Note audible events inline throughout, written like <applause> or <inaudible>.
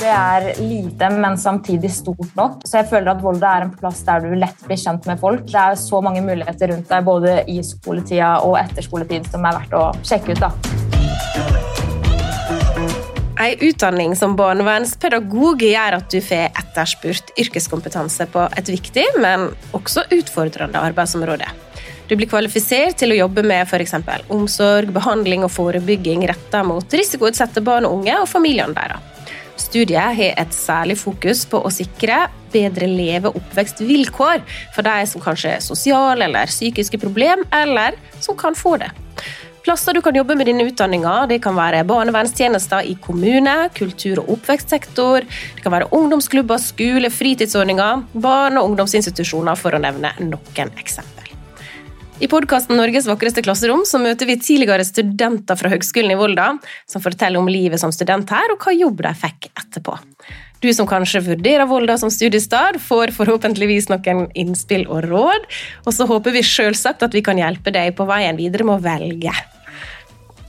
Det er lite, men samtidig stort nok. Så jeg føler at Volda er en plass der du lett blir kjent med folk. Det er så mange muligheter rundt deg både i skoletida og etter skoletid som er verdt å sjekke ut. da. Ei utdanning som barnevernspedagog gjør at du får etterspurt yrkeskompetanse på et viktig, men også utfordrende arbeidsområde. Du blir kvalifisert til å jobbe med f.eks. omsorg, behandling og forebygging retta mot risikoutsatte barn og unge og familiene deres. Studiet har et særlig fokus på å sikre bedre leve- og oppvekstvilkår for de som kanskje har sosiale eller psykiske problem, eller som kan få det. Plasser du kan jobbe med denne utdanninga, det kan være barnevernstjenester i kommune, kultur- og oppvekstsektor, det kan være ungdomsklubber, skole, fritidsordninger, barne- og ungdomsinstitusjoner, for å nevne noen eksempel. I podkasten Norges vakreste klasserom så møter vi tidligere studenter fra Høgskolen i Volda, som forteller om livet som student her, og hva jobb de fikk etterpå. Du som kanskje vurderer Volda som studiestad, får forhåpentligvis noen innspill og råd, og så håper vi selvsagt at vi kan hjelpe deg på veien videre med å velge.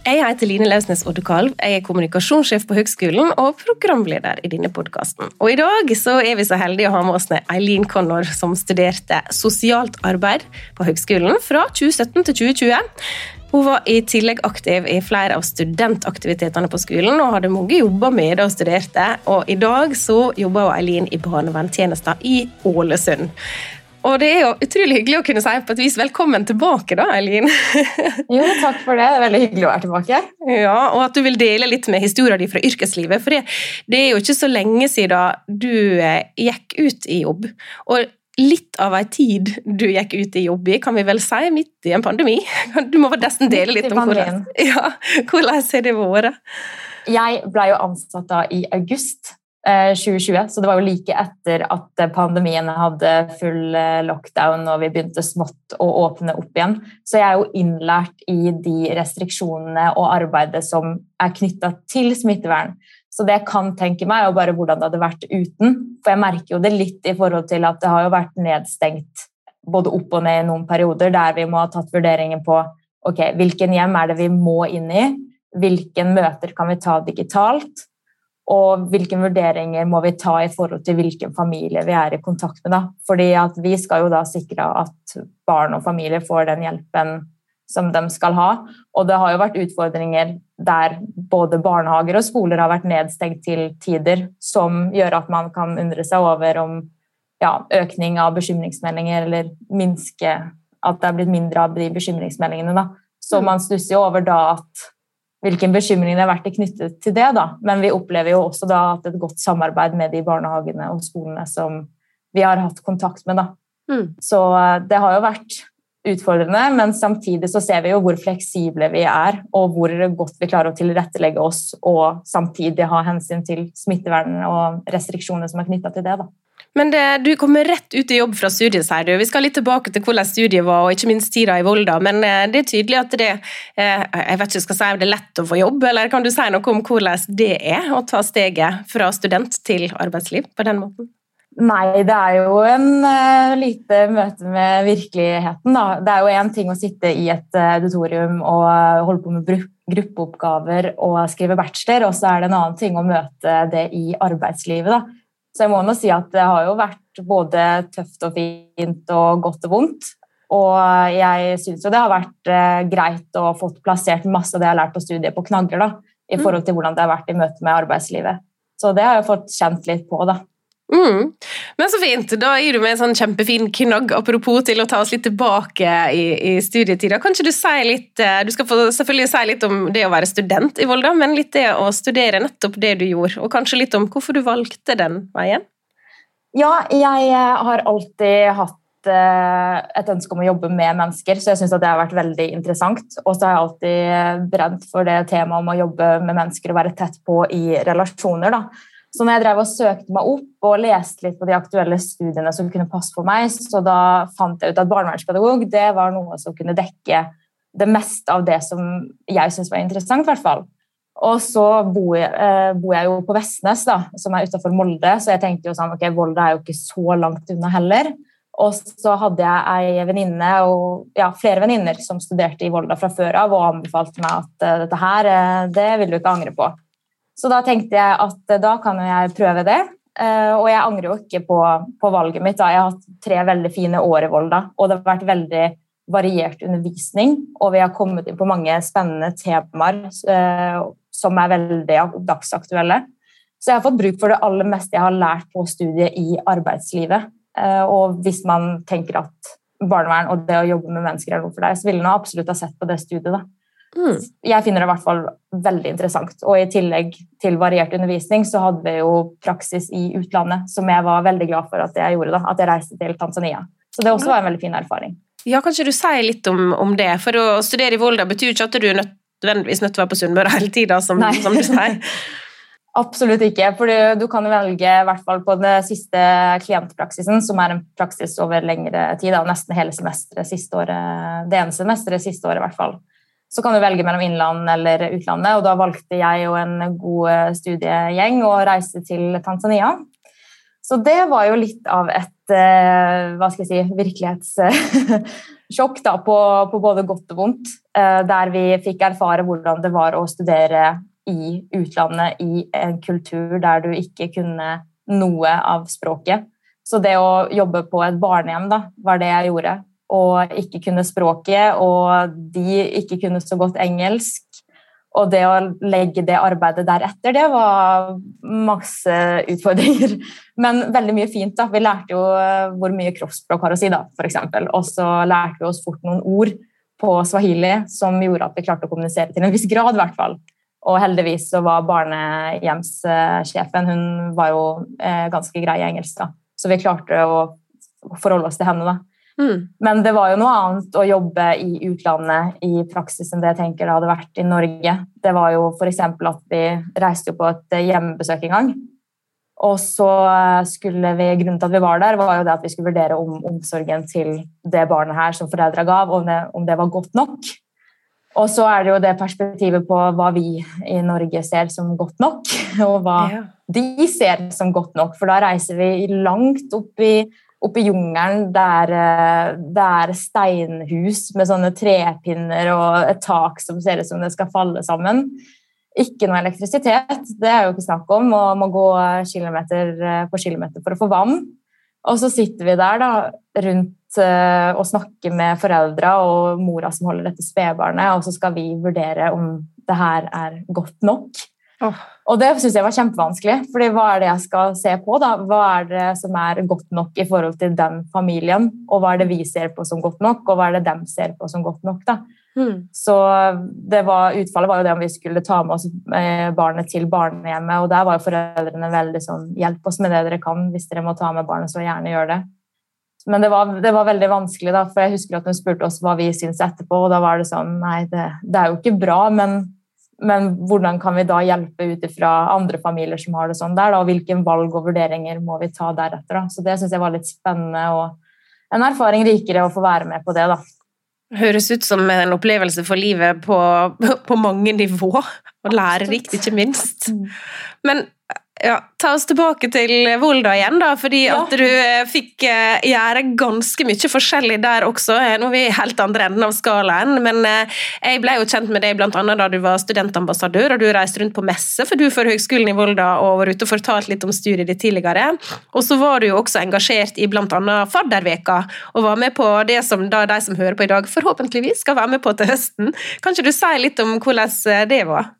Jeg heter Line Lausnes Oddekalv. Jeg er kommunikasjonssjef på Høgskolen og programleder i denne podkasten. Og i dag så er vi så heldige å ha med oss Eileen Connor, som studerte sosialt arbeid på Høgskolen fra 2017 til 2020. Hun var i tillegg aktiv i flere av studentaktivitetene på skolen og hadde mange jobber med det og studerte. Og i dag så jobber Eileen i barnevernstjenesten i Ålesund. Og det er jo utrolig hyggelig å kunne si på et vis velkommen tilbake, da, Eileen. jo, takk for det. Det er veldig hyggelig å være tilbake. Ja, Og at du vil dele litt med historien din fra yrkeslivet. For det, det, er jo ikke så lenge siden du eh, gikk ut i jobb. Og litt av ei tid du gikk ut i jobb i, kan vi vel si, midt i en pandemi. Du må nesten dele litt om hvordan, ja, hvordan har det vært? Jeg ble jo ansatt da i august 2020, eh, så det var jo like etter at pandemien hadde full eh, lockdown og vi begynte smått å åpne opp igjen. Så jeg er jo innlært i de restriksjonene og arbeidet som er knytta til smittevern. Så det jeg kan tenke meg, er jo bare hvordan det hadde vært uten. For jeg merker jo det litt i forhold til at det har jo vært nedstengt både opp og ned i noen perioder, der vi må ha tatt vurderingen på ok, hvilken hjem er det vi må inn i, hvilken møter kan vi ta digitalt, og hvilke vurderinger må vi ta i forhold til hvilken familie vi er i kontakt med. Da. Fordi vi skal jo da sikre at barn og familie får den hjelpen som de skal ha. Og det har jo vært utfordringer der både barnehager og skoler har vært nedstengt til tider, som gjør at man kan undre seg over om ja, økning av bekymringsmeldinger eller minske at det er blitt mindre av de bekymringsmeldingene. Da. Så mm. man stusser jo over da at hvilken bekymring det har vært knyttet til det. Da. Men vi opplever jo også da at et godt samarbeid med de barnehagene og skolene som vi har hatt kontakt med. Da. Mm. Så eh, det har jo vært utfordrende, men samtidig så ser vi jo hvor fleksible vi er, og hvor godt vi klarer å tilrettelegge oss og samtidig ha hensyn til smittevern og restriksjoner som er knytta til det. Da. Men det, du kommer rett ut i jobb fra studiet, sier du. Vi skal litt tilbake til hvordan studiet var, og ikke minst tida i Volda. Men eh, det er tydelig at det eh, jeg vet ikke skal si om det er lett å få jobb, eller kan du si noe om hvordan det er å ta steget fra student til arbeidsliv på den måten? Nei, det er jo en uh, lite møte med virkeligheten. Da. Det er jo én ting å sitte i et auditorium og holde på med gruppeoppgaver og skrive bachelor, og så er det en annen ting å møte det i arbeidslivet. Da. Så jeg må nå si at det har jo vært både tøft og fint og godt og vondt. Og jeg syns jo det har vært uh, greit å få plassert masse av det jeg har lært på studiet, på knagger da, i mm. forhold til hvordan det har vært i møte med arbeidslivet. Så det har jeg fått kjent litt på, da. Mm. Men så fint. Da gir du meg en sånn kjempefin knagg apropos til å ta oss litt tilbake i, i studietida. Kan ikke du si litt eh, Du skal få selvfølgelig si litt om det å være student i Volda, men litt det å studere nettopp det du gjorde, og kanskje litt om hvorfor du valgte den veien? Ja, jeg eh, har alltid hatt eh, et ønske om å jobbe med mennesker, så jeg syns det har vært veldig interessant. Og så har jeg alltid brent for det temaet om å jobbe med mennesker og være tett på i relasjoner. da. Så når jeg drev og søkte meg opp og leste litt på de aktuelle studiene som kunne passe for meg, så da fant jeg ut at barnevernspedagog det var noe som kunne dekke det meste av det som jeg syntes var interessant. I hvert fall. Og så bor jeg, eh, bor jeg, jo på Vestnes, da, som er utafor Molde, så jeg tenkte jo sånn ok, Volda er jo ikke så langt unna heller. Og så hadde jeg ei venninne og ja, flere venninner som studerte i Volda fra før av og anbefalte meg at uh, dette her, uh, det vil du ikke angre på. Så da tenkte jeg at da kan jeg prøve det. Og jeg angrer jo ikke på, på valget mitt. Da. Jeg har hatt tre veldig fine år i Volda, og det har vært veldig variert undervisning. Og vi har kommet inn på mange spennende temaer som er veldig dagsaktuelle. Så jeg har fått bruk for det aller meste jeg har lært på studiet i arbeidslivet. Eh, og hvis man tenker at barnevern og det å jobbe med mennesker er noe for deg, så ville man absolutt ha sett på det studiet. da. Mm. Jeg finner det i hvert fall veldig interessant. Og i tillegg til variert undervisning så hadde vi jo praksis i utlandet, som jeg var veldig glad for at jeg gjorde. da, At jeg reiste til Tanzania. Så det også var en veldig fin erfaring. Ja, Kanskje du sier litt om, om det? For å studere i Volda betyr ikke at du er nødvendigvis nødt til å være på Sunnmøre hele tida, som, som, du sier. <laughs> Absolutt ikke. for Du kan velge, i hvert fall på den siste klientpraksisen, som er en praksis over lengre tid, da, nesten hele semesteret siste året, det ene semesteret siste året. i hvert fall. Så kan du velge mellom innland eller utlandet, og da valgte jeg og en god studiegjeng å reise til Tanzania. Så det var jo litt av et eh, hva skal jeg si, virkelighetssjokk da, på, på både godt og vondt, eh, der vi fikk erfare hvordan det var å studere i utlandet i en kultur der du ikke kunne noe av språket. Så det å jobbe på et barnehjem da, var det jeg gjorde. Og ikke kunne språket, og de ikke kunne så godt engelsk. Og det å legge det arbeidet deretter, det var masse utfordringer. <laughs> Men veldig mye fint. da. Vi lærte jo hvor mye kroppsspråk har å si, da, f.eks. Og så lærte vi oss fort noen ord på swahili som gjorde at vi klarte å kommunisere til en viss grad. I hvert fall. Og heldigvis så var barnehjemssjefen hun var jo eh, ganske grei i engelsk, da. så vi klarte å forholde oss til henne. da. Mm. Men det var jo noe annet å jobbe i utlandet i praksis enn det jeg tenker det hadde vært i Norge. Det var jo f.eks. at vi reiste på et hjemmebesøk en gang. Og så skulle vi, Grunnen til at vi var der, var jo det at vi skulle vurdere om omsorgen til det barnet her som foreldra gav, om det, om det var godt nok. Og så er det jo det perspektivet på hva vi i Norge ser som godt nok, <laughs> og hva ja. de ser som godt nok. For da reiser vi langt opp i, opp i jungelen der eh, det er steinhus med sånne trepinner og et tak som ser ut som det skal falle sammen. Ikke noe elektrisitet, det er jo ikke snakk om, og må gå kilometer eh, på kilometer for å få vann. Og så sitter vi der da, rundt uh, og snakker med foreldra og mora som holder dette spedbarnet, og så skal vi vurdere om det her er godt nok. Oh. Og det syns jeg var kjempevanskelig, fordi hva er det jeg skal se på? da? Hva er det som er godt nok i forhold til den familien, og hva er det vi ser på som godt nok, og hva er det dem ser på som godt nok? da? Mm. Så var, utfallet var jo det om vi skulle ta med oss eh, barnet til barnehjemmet. Og der var jo foreldrene veldig sånn Hjelp oss med det dere kan. Hvis dere må ta med barnet, så gjerne gjør det. Men det var, det var veldig vanskelig, da, for jeg husker at hun spurte oss hva vi syntes etterpå, og da var det sånn Nei, det, det er jo ikke bra, men, men, hvordan kan vi da hjelpe ut ifra andre familier som har det sånn der? Da, og hvilke valg og vurderinger må vi ta deretter? Da? Så det syns jeg var litt spennende og en erfaring rikere å få være med på det, da. Høres ut som en opplevelse for livet på, <laughs> på mange nivå, og lærerikt, ikke minst. Mm. Men ja, Ta oss tilbake til Volda igjen, da, fordi ja. at du eh, fikk eh, gjøre ganske mye forskjellig der også. Eh, nå er vi helt andre enden av skalaen, men jeg ble jo kjent med deg bl.a. da du var studentambassadør og du reiste rundt på messe for du for Høgskolen i Volda og var ute og fortalte litt om studiet ditt tidligere. Og så var du jo også engasjert i bl.a. Fadderveka og var med på det som da de som hører på i dag, forhåpentligvis skal være med på til høsten. Kan ikke du si litt om hvordan det var?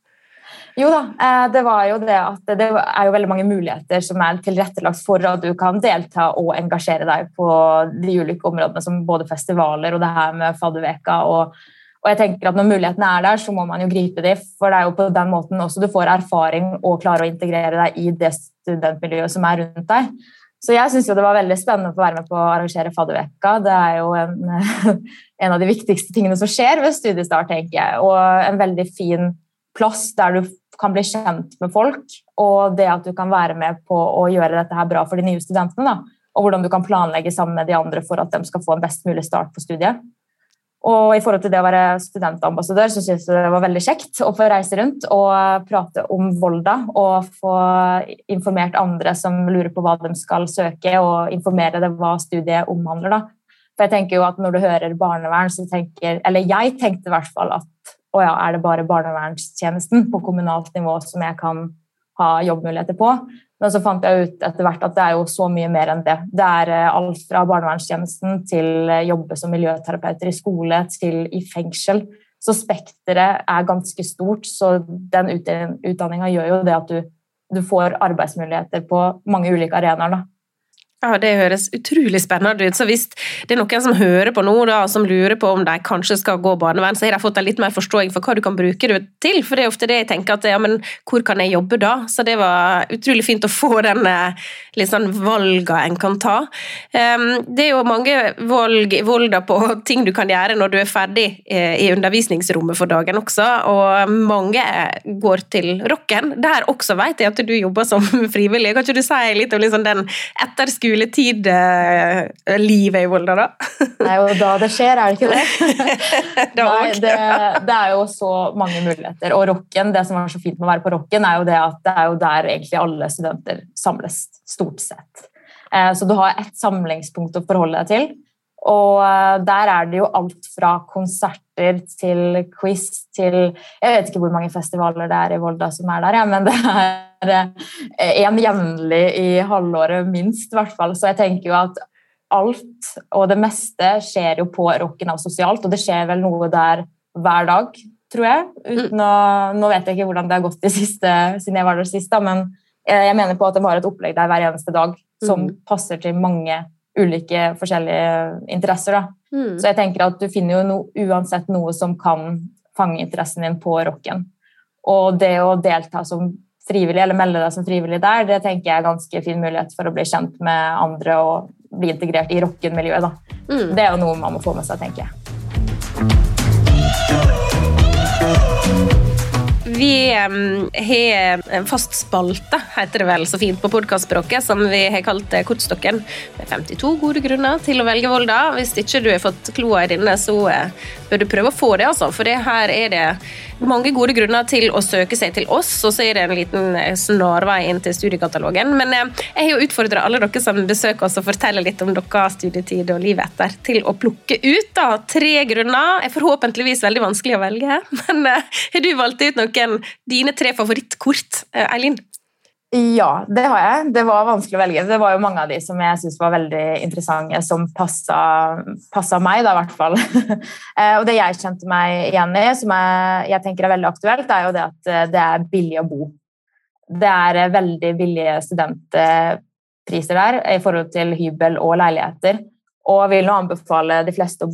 Jo da, eh, det var jo det at det er jo veldig mange muligheter som er tilrettelagt for at du kan delta og engasjere deg på de ulike områdene, som både festivaler og det her med fadderveka. Og, og, jeg tenker at når mulighetene er der, så må man jo gripe dem. For det er jo på den måten også du får erfaring og klarer å integrere deg i det studentmiljøet som er rundt deg. Så jeg syns det var veldig spennende å få være med på å arrangere fadderveka. Det er jo en, <laughs> en, av de viktigste tingene som skjer ved studiestart, tenker jeg. Og en veldig fin plass der du kan bli kjent med folk, og det at du kan være med på å gjøre dette her bra for de nye studentene. Da. Og hvordan du kan planlegge sammen med de andre for at de skal få en best mulig start på studiet. Og i forhold til det å være studentambassadør så synes jeg det var veldig kjekt å få reise rundt og prate om Volda og få informert andre som lurer på hva de skal søke, og informere dem hva studiet omhandler. Da. For jeg tenker jo at Når du hører barnevern, så tenker Eller jeg tenkte i hvert fall at å ja, er det bare barnevernstjenesten på kommunalt nivå som jeg kan ha jobbmuligheter på. Men så fant jeg ut etter hvert at det er jo så mye mer enn det. Det er eh, alt fra barnevernstjenesten til eh, jobbe som miljøterapeuter i skole til i fengsel. Så spekteret er ganske stort. Så den utdanninga gjør jo det at du, du, får arbeidsmuligheter på mange ulike arenaer. Ja, Det høres utrolig spennende ut. Så hvis det er noen som hører på nå, da, som lurer på om de kanskje skal gå barnevern, så har de fått en litt mer forståing for hva du kan bruke det til. For det er ofte det jeg tenker at ja, men hvor kan jeg jobbe da? Så det var utrolig fint å få den liksom, valga en kan ta. Det er jo mange valg i Volda på ting du kan gjøre når du er ferdig eh, i undervisningsrommet for dagen også, og mange går til rocken. Der også vet jeg at du jobber som <laughs> frivillig. Kan ikke du si litt om liksom den etterskuelsen juletid-livet i Volda, da? Det er jo da det skjer, er det ikke det? <laughs> Nei, det, det, er jo så mange muligheter. Og rocken, det som er så fint med å være på rocken, er jo det at det er jo der egentlig alle studenter samles, stort sett. Eh, så du har ett samlingspunkt å forholde deg til. Og eh, der er det jo alt fra konserter til quiz til Jeg vet ikke hvor mange festivaler det er i Volda som er der, ja, men det er én eh, jevnlig i halvåret, minst. hvert fall. Så jeg tenker jo at alt og det meste skjer jo på Rocken av sosialt, og det skjer vel noe der hver dag, tror jeg. Uten å, nå vet jeg ikke hvordan det har gått de siste, siden jeg var der sist, men jeg mener på at det var et opplegg der hver eneste dag som mm. passer til mange ulike forskjellige interesser. Mm. Så jeg tenker at du finner jo no, uansett noe som kan fange interessen din på rocken. Og det å delta som frivillig, eller melde deg som frivillig der, det tenker jeg er ganske fin mulighet for å bli kjent med andre og bli integrert i rocken-miljøet. Mm. Det er jo noe man må få med seg, tenker jeg. Vi har en fast spalte, heter det vel så fint på podkastspråket, som vi har kalt eh, Kortstokken. Med 52 gode grunner til å velge Volda. Hvis ikke du har fått kloa i denne, så uh, bør du prøve å få det, altså. For det her er det mange gode grunner til å søke seg til oss, og så er det en liten eh, snarvei inn til studiekatalogen. Men eh, jeg har jo utfordra alle dere som besøker oss og forteller litt om deres studietid og livet etter, til å plukke ut da, tre grunner. er forhåpentligvis veldig vanskelig å velge, <laughs> men eh, har du valgt ut noen dine tre favorittkort, Eileen? Ja, det har jeg. Det var vanskelig å velge. Det var jo mange av de som jeg syntes var veldig interessante, som passa meg, da, i hvert fall. <laughs> Eh, og det jeg kjente meg igjen i, som jeg, jeg, tenker er veldig aktuelt, er jo det at eh, det er billig å bo. Det er eh, veldig billige studentpriser der i forhold til hybel og leiligheter. Og vil nå anbefale de fleste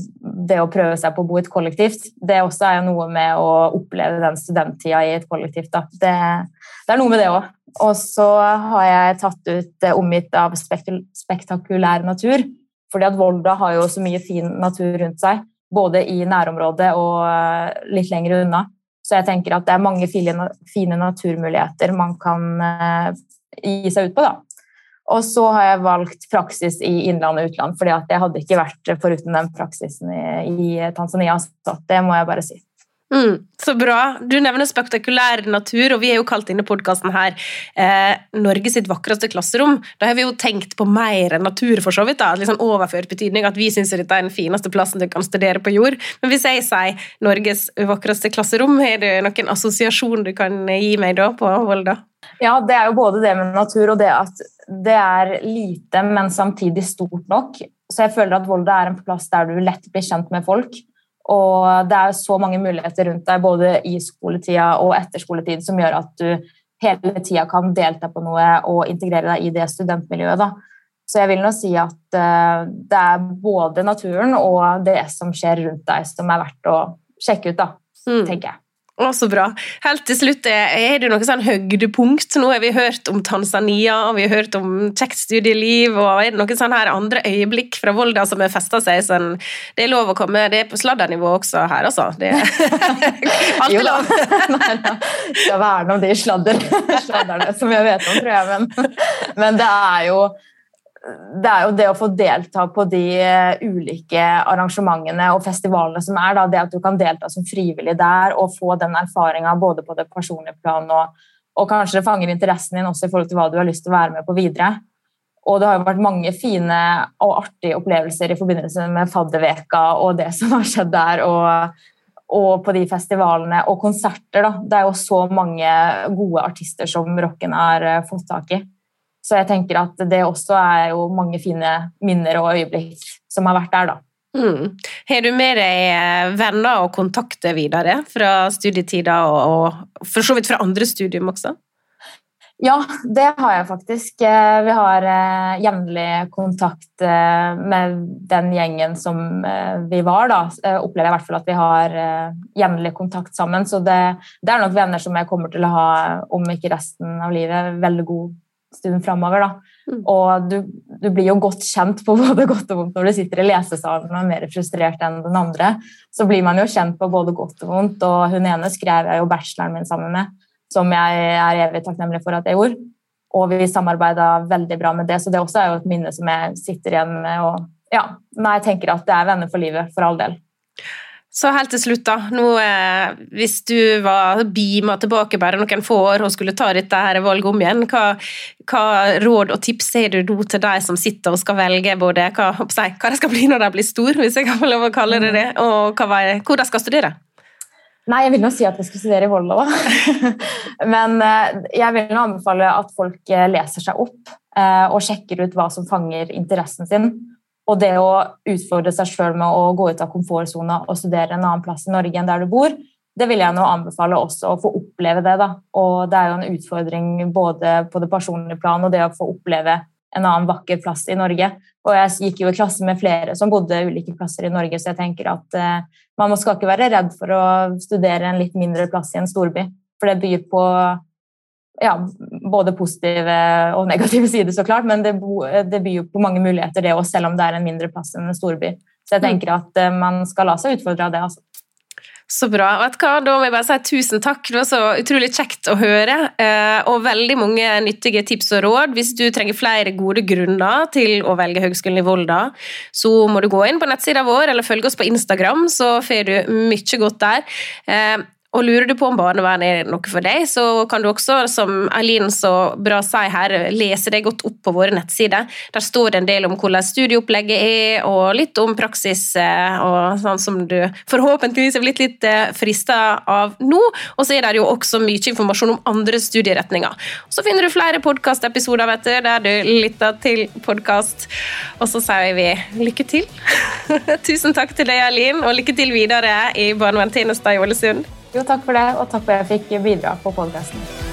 det å prøve seg på å bo i et kollektivt. Det også er jo noe med å oppleve den studenttida i et kollektivt. Det, det, er noe med det òg. Og så har jeg tatt ut eh, omgitt av spektakulær natur. Fordi at Volda har jo så mye fin natur rundt seg, både i nærområdet og eh, litt lenger unna. Så jeg tenker at det er mange fine naturmuligheter man kan eh, gi seg ut på. da. Og så har jeg valgt praksis i innland og utland, fordi at jeg hadde ikke vært foruten den praksisen i, i Tanzania. Så det må jeg bare si. Mm, så bra. Du nevner spektakulær natur, og vi er jo kalt denne podkasten her eh, Norge sitt vakreste klasserom. Da har vi jo tenkt på mer enn natur, for så vidt. da, liksom Overført betydning at vi syns dette er den fineste plassen du kan studere på jord. Men hvis jeg sier Norges vakreste klasserom, har du noen assosiasjon du kan gi meg da på Volda? Ja, det er jo både det med natur og det at det er lite, men samtidig stort nok. Så jeg føler at Volda er en plass der du lett blir kjent med folk. Og det er så mange muligheter rundt deg både i skoletida og etter skoletid som gjør at du hele tida kan delta på noe og integrere deg i det studentmiljøet. Da. Så jeg vil nå si at uh, det er både naturen og det som skjer rundt deg, som er verdt å sjekke ut, da, mm. tenker jeg. Å, så bra. Helt til slutt, er det noe sånn høydepunkt? Nå har vi hørt om Tanzania, og vi har hørt om kjekt studieliv, og er det noen sånn her andre øyeblikk fra Volda som har festa seg? Sånn, det er lov å komme, det er på sladdernivå også her, altså. Det er <laughs> alltid lov. <laughs> Da. Skal verne om de sladder, sladderne som jeg vet om, tror jeg, men, men det er jo det er jo det å få delta på de eh, ulike arrangementene og festivalene som er, da, det at du kan delta som frivillig der og få den erfaringa både på det personlige plan og, og, kanskje det fanger interessen din også i forhold til hva du har lyst til å være med på videre. Og det har jo vært mange fine og artige opplevelser i forbindelse med fadderveka og det som har skjedd der. og og på de festivalene og konserter. Da. Det er jo så mange gode artister som rocken har uh, fått tak i. Så jeg tenker at det også er jo mange fine minner og øyeblikk som har vært der, da. Mm. Har du med deg eh, venner og kontakter videre fra studietida, og, og for så vidt fra andre studium også? Ja, det har jeg faktisk. Eh, vi har uh, jevnlig kontakt uh, med den gjengen som vi var. da. opplever jeg i hvert fall at vi har jevnlig kontakt sammen. Så det, det, er nok venner som jeg kommer til å ha, om ikke resten av livet, veldig god stund framover. Mm. Og du, du, blir jo godt kjent på <laughs> både godt og vondt når du sitter i lesesalen og er mer frustrert enn den andre. Så blir man jo kjent på både godt og vondt, og hun ene skrev jeg jo bacheloren min sammen med som jeg er evig takknemlig for at jeg gjorde. Og vi samarbeida veldig bra med det, så det også er jo et minne som jeg sitter igjen med. Og ja, nei, jeg tenker at det er venner for livet, for all del. Så helt til slutt, da. Nå, eh, hvis du var beama tilbake bare noen få år og skulle ta dette her valget om igjen, hva, hva råd og tips har du til de som sitter og skal velge både hva, hva de skal bli når de blir store, hvis jeg kan få lov å kalle det det, og hva, hvor de skal studere? Nei, jeg vil nå si at jeg skal studere i Volda, da. <laughs> Men eh, jeg vil nå anbefale at folk eh, leser seg opp eh, og sjekker ut hva som fanger interessen sin. Og det å utfordre seg sjøl med å gå ut av komfortsona og studere en annen plass i Norge enn der du bor, det vil jeg nå anbefale også å få oppleve det. da. Og det er jo en utfordring både på det personlige plan og det å få oppleve en annen vakker plass i Norge. Og jeg gikk jo i klasse med flere som bodde ulike plasser i Norge, så jeg tenker at uh, man skal ikke være redd for å studere en litt mindre plass i en storby. For det byr på ja, både positive og negative <laughs> sider, så klart, men det, det byr jo på mange muligheter, det òg, selv om det er en mindre plass enn en storby. Så jeg mm. tenker at uh, man skal la seg utfordre av det. altså. Så bra. Vet du hva, Da må jeg bare si tusen takk. Det var så utrolig kjekt å høre. Eh, og veldig mange nyttige tips og råd. Hvis du trenger flere gode grunner til å velge Høgskolen i Volda, så må du gå inn på nettsida vår eller følge oss på Instagram, så får du mye godt der. Og lurer du på om barnevern er noe for deg, så kan du også, som Eileen så bra sier her, lese deg godt opp på våre nettsider. Der står det en del om hvordan studieopplegget er, og litt om praksis, eh, og sånn som du forhåpentligvis er blitt litt eh, frista av nå. Og så er det jo også mye informasjon om andre studieretninger. Så finner du flere podkastepisoder der du lytter til podkast. Og så sier vi lykke til. <laughs> Tusen takk til deg, Eileen, og lykke til videre i barnevernstjenesten i Ålesund. Jo, takk for det, og takk for at jeg fikk bidra på podkasten.